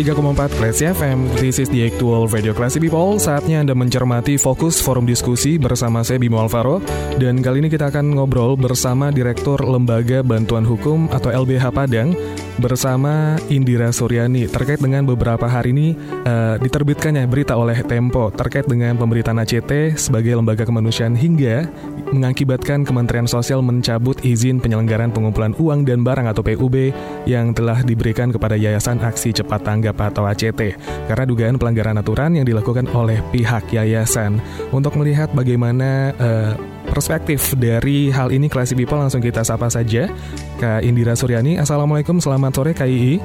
103,4 Classy FM This is the actual Radio Classy People. Saatnya Anda mencermati fokus forum diskusi bersama saya Bimo Alvaro. Dan kali ini kita akan ngobrol bersama Direktur Lembaga Bantuan Hukum atau LBH Padang bersama Indira Suryani terkait dengan beberapa hari ini uh, diterbitkannya berita oleh Tempo terkait dengan pemberitaan ACT sebagai lembaga kemanusiaan hingga mengakibatkan Kementerian Sosial mencabut izin penyelenggaraan pengumpulan uang dan barang atau PUB yang telah diberikan kepada Yayasan Aksi Cepat Tanggap atau ACT karena dugaan pelanggaran aturan yang dilakukan oleh pihak yayasan. Untuk melihat bagaimana uh, perspektif dari hal ini Classy People langsung kita sapa saja Kak Indira Suryani. Assalamualaikum, selamat sore KII.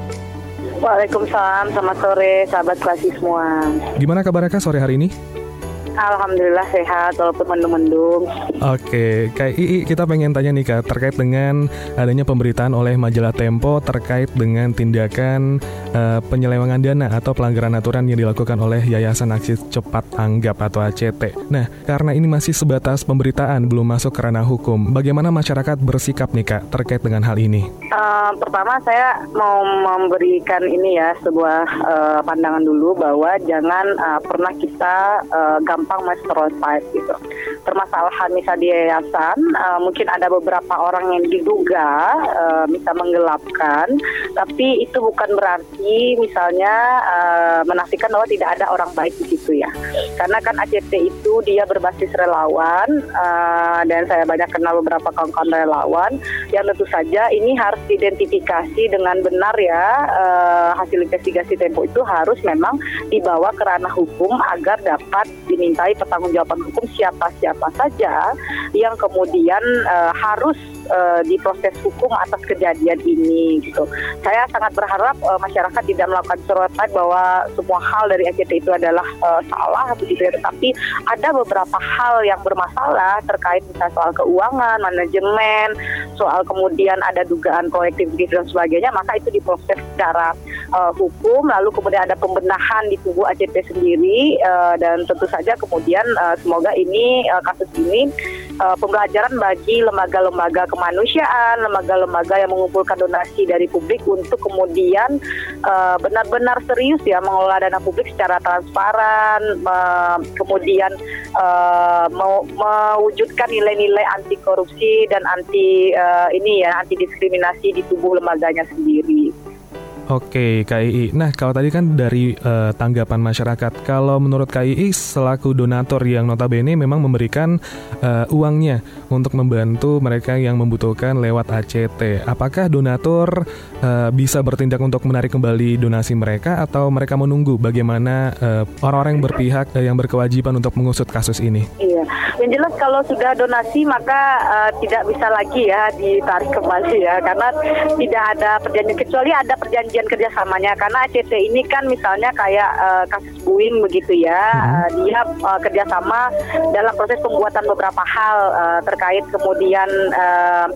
Waalaikumsalam, selamat sore sahabat Classy semua. Gimana kabarnya Kak sore hari ini? Alhamdulillah sehat walaupun mendung-mendung. Oke, kayak Ii kita pengen tanya nih Kak terkait dengan adanya pemberitaan oleh majalah Tempo terkait dengan tindakan uh, penyelewengan dana atau pelanggaran aturan yang dilakukan oleh Yayasan Aksi Cepat Anggap atau ACT. Nah, karena ini masih sebatas pemberitaan belum masuk ke ranah hukum, bagaimana masyarakat bersikap nih Kak terkait dengan hal ini? Uh, pertama saya mau memberikan ini ya sebuah uh, pandangan dulu bahwa jangan uh, pernah kita uh, gampang gampang menstereotype gitu. Permasalahan misalnya di yayasan, uh, mungkin ada beberapa orang yang diduga uh, bisa menggelapkan, tapi itu bukan berarti misalnya uh, menafikan bahwa tidak ada orang baik di situ ya. Karena kan ACT itu dia berbasis relawan uh, dan saya banyak kenal beberapa kawan-kawan relawan yang tentu saja ini harus diidentifikasi dengan benar ya uh, hasil investigasi Tempo itu harus memang dibawa ke ranah hukum agar dapat diminta dimintai pertanggungjawaban hukum siapa-siapa saja yang kemudian uh, harus uh, diproses hukum atas kejadian ini gitu. Saya sangat berharap uh, masyarakat tidak melakukan stereotip bahwa semua hal dari ACT itu adalah uh, salah begitu ya, tetapi ada beberapa hal yang bermasalah terkait misalnya soal keuangan, manajemen, soal kemudian ada dugaan kolektif dan sebagainya, maka itu diproses secara uh, hukum, lalu kemudian ada pembenahan di tubuh ACT sendiri uh, dan tentu saja kemudian uh, semoga ini uh, kasus ini uh, pembelajaran bagi lembaga-lembaga kemanusiaan, lembaga-lembaga yang mengumpulkan donasi dari publik untuk kemudian uh, benar-benar serius ya mengelola dana publik secara transparan, uh, kemudian uh, mewujudkan nilai-nilai anti korupsi dan anti uh, ini ya anti diskriminasi di tubuh lembaganya sendiri. Oke, KII. Nah, kalau tadi kan dari uh, tanggapan masyarakat, kalau menurut KII selaku donatur yang notabene memang memberikan uh, uangnya untuk membantu mereka yang membutuhkan lewat ACT. Apakah donatur uh, bisa bertindak untuk menarik kembali donasi mereka atau mereka menunggu bagaimana orang-orang uh, yang berpihak uh, yang berkewajiban untuk mengusut kasus ini? Iya, yang jelas kalau sudah donasi maka uh, tidak bisa lagi ya ditarik kembali ya karena tidak ada perjanjian kecuali ada perjanjian perjanjian kerjasamanya. Karena ACT ini kan misalnya kayak uh, kasus Boeing begitu ya. Uh, dia uh, kerjasama dalam proses pembuatan beberapa hal uh, terkait kemudian uh,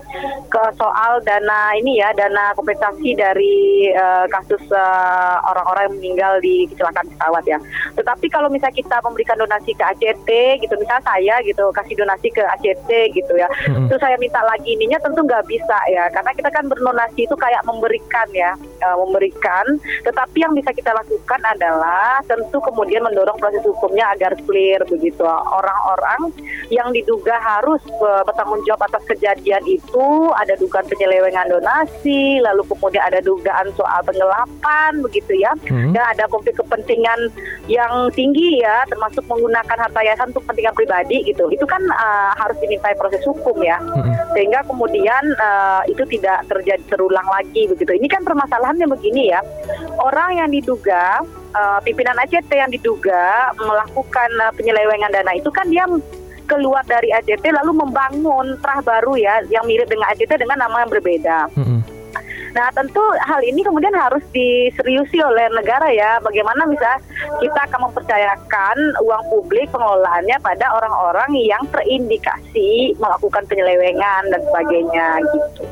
ke soal dana ini ya dana kompensasi dari uh, kasus orang-orang uh, yang meninggal di kecelakaan pesawat ya. Tetapi kalau misalnya kita memberikan donasi ke ACT gitu misalnya saya gitu kasih donasi ke ACT gitu ya, hmm. terus saya minta lagi ininya tentu nggak bisa ya karena kita kan berdonasi itu kayak memberikan ya uh, memberikan, tetapi yang bisa kita lakukan adalah tentu kemudian mendorong proses hukumnya agar clear begitu. Orang-orang yang diduga harus bertanggung jawab atas kejadian itu ada dugaan penyelewengan donasi, lalu kemudian ada dugaan soal penggelapan begitu ya, hmm. dan ada konflik kepentingan yang tinggi ya, termasuk menggunakan harta yayasan untuk kepentingan pribadi gitu. Itu kan uh, harus dimintai proses hukum ya, hmm. sehingga kemudian uh, itu tidak terjadi terulang lagi begitu. Ini kan permasalahannya begini ya, orang yang diduga uh, pimpinan ACT yang diduga melakukan uh, penyelewengan dana itu kan dia keluar dari ACT lalu membangun terah baru ya yang mirip dengan ACT dengan nama yang berbeda. Mm -hmm. Nah tentu hal ini kemudian harus diseriusi oleh negara ya. Bagaimana bisa kita akan mempercayakan uang publik pengelolaannya pada orang-orang yang terindikasi melakukan penyelewengan dan sebagainya gitu.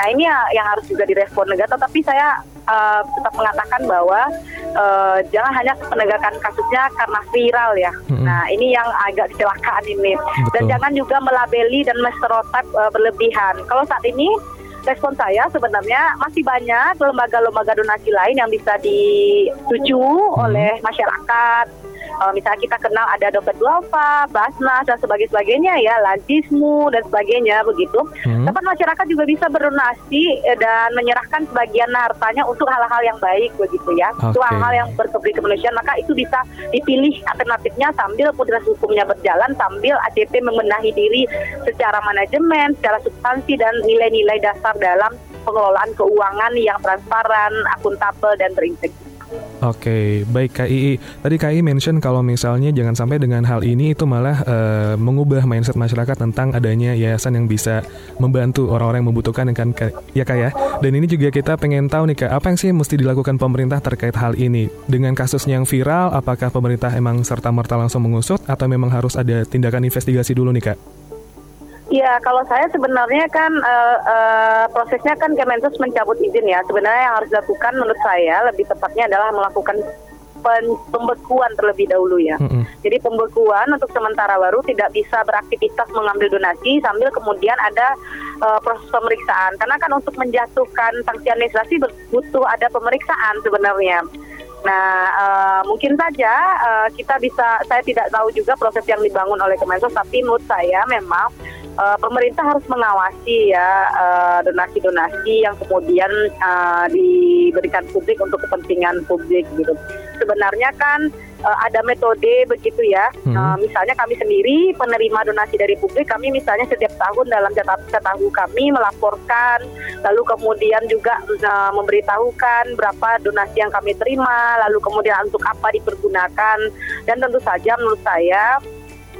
Nah ini yang harus juga direspon negara. Tapi saya uh, tetap mengatakan bahwa uh, jangan hanya penegakan kasusnya karena viral ya. Mm-hmm. Nah ini yang agak kecelakaan ini. Betul. Dan jangan juga melabeli dan menstereotip uh, berlebihan. Kalau saat ini respon saya sebenarnya masih banyak lembaga-lembaga donasi lain yang bisa dituju hmm. oleh masyarakat uh, misalnya kita kenal ada dompet duafa, basnas dan sebagainya ya, lazismu dan sebagainya begitu. Hmm. Dapat masyarakat juga bisa berdonasi eh, dan menyerahkan sebagian hartanya untuk hal-hal yang baik begitu ya. Okay. Itu hal-hal yang berkebri kemanusiaan maka itu bisa dipilih alternatifnya sambil proses hukumnya berjalan sambil ACT membenahi diri secara manajemen, secara substansi dan nilai-nilai dasar dalam pengelolaan keuangan yang transparan, akuntabel dan berintegritas. Oke, baik KII. Tadi KII mention kalau misalnya jangan sampai dengan hal ini itu malah uh, mengubah mindset masyarakat tentang adanya yayasan yang bisa membantu orang-orang yang membutuhkan kan ya Kak ya. Dan ini juga kita pengen tahu nih Kak, apa yang sih mesti dilakukan pemerintah terkait hal ini? Dengan kasusnya yang viral, apakah pemerintah emang serta-merta langsung mengusut atau memang harus ada tindakan investigasi dulu nih Kak? Iya, kalau saya sebenarnya kan uh, uh, prosesnya kan Kemensos mencabut izin ya. Sebenarnya yang harus dilakukan menurut saya lebih tepatnya adalah melakukan pembekuan terlebih dahulu ya. Mm -hmm. Jadi pembekuan untuk sementara baru tidak bisa beraktivitas mengambil donasi sambil kemudian ada uh, proses pemeriksaan. Karena kan untuk menjatuhkan sanksi administrasi butuh ada pemeriksaan sebenarnya. Nah, uh, mungkin saja uh, kita bisa, saya tidak tahu juga proses yang dibangun oleh Kemensos, tapi menurut saya memang uh, pemerintah harus mengawasi ya uh, donasi-donasi yang kemudian uh, diberikan publik untuk kepentingan publik gitu. Sebenarnya kan uh, ada metode begitu ya. Hmm. Uh, misalnya kami sendiri penerima donasi dari publik, kami misalnya setiap tahun dalam catatan tahu kami melaporkan, lalu kemudian juga uh, memberitahukan berapa donasi yang kami terima, lalu kemudian untuk apa dipergunakan, dan tentu saja menurut saya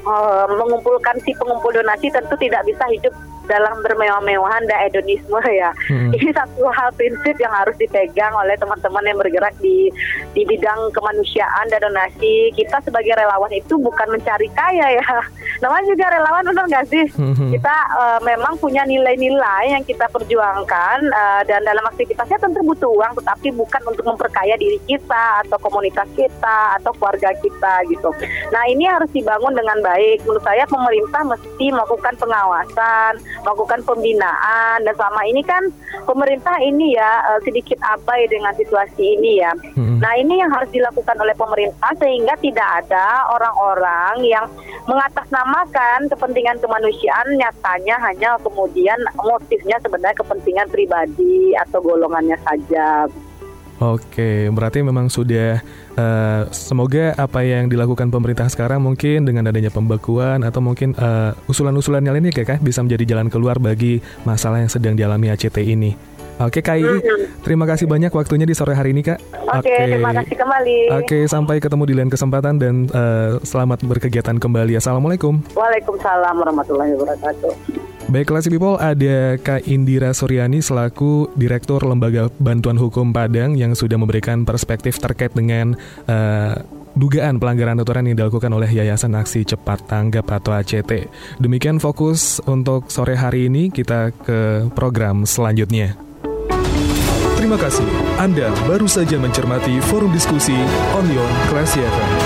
uh, mengumpulkan si pengumpul donasi tentu tidak bisa hidup dalam bermewah-mewahan dan hedonisme ya. Hmm. Ini satu hal prinsip yang harus dipegang oleh teman-teman yang bergerak di di bidang kemanusiaan dan donasi. Kita sebagai relawan itu bukan mencari kaya ya. Namanya juga relawan benar nggak sih? Hmm. Kita uh, memang punya nilai-nilai yang kita perjuangkan uh, dan dalam aktivitasnya tentu butuh uang, tetapi bukan untuk memperkaya diri kita atau komunitas kita atau keluarga kita gitu. Nah ini harus dibangun dengan baik. Menurut saya pemerintah mesti melakukan pengawasan, melakukan pembinaan dan selama ini kan pemerintah ini ya uh, sedikit abai dengan situasi ini ya. Hmm. Nah ini yang harus dilakukan oleh pemerintah sehingga tidak ada orang-orang yang mengatasnamakan kepentingan kemanusiaan nyatanya hanya kemudian motifnya sebenarnya kepentingan pribadi atau golongannya saja. Oke, berarti memang sudah uh, semoga apa yang dilakukan pemerintah sekarang mungkin dengan adanya pembekuan atau mungkin uh, usulan-usulan yang lainnya kayak bisa menjadi jalan keluar bagi masalah yang sedang dialami ACT ini. Oke Kak mm-hmm. terima kasih banyak waktunya di sore hari ini Kak. Oke, Oke. terima kasih kembali. Oke, sampai ketemu di lain kesempatan dan uh, selamat berkegiatan kembali. Assalamualaikum. Waalaikumsalam warahmatullahi wabarakatuh. Baiklah si people, ada Kak Indira Suryani selaku Direktur Lembaga Bantuan Hukum Padang yang sudah memberikan perspektif terkait dengan uh, dugaan pelanggaran aturan yang dilakukan oleh Yayasan Aksi Cepat Tanggap atau ACT. Demikian fokus untuk sore hari ini, kita ke program selanjutnya. Terima kasih. Anda baru saja mencermati forum diskusi Onion Classy FM.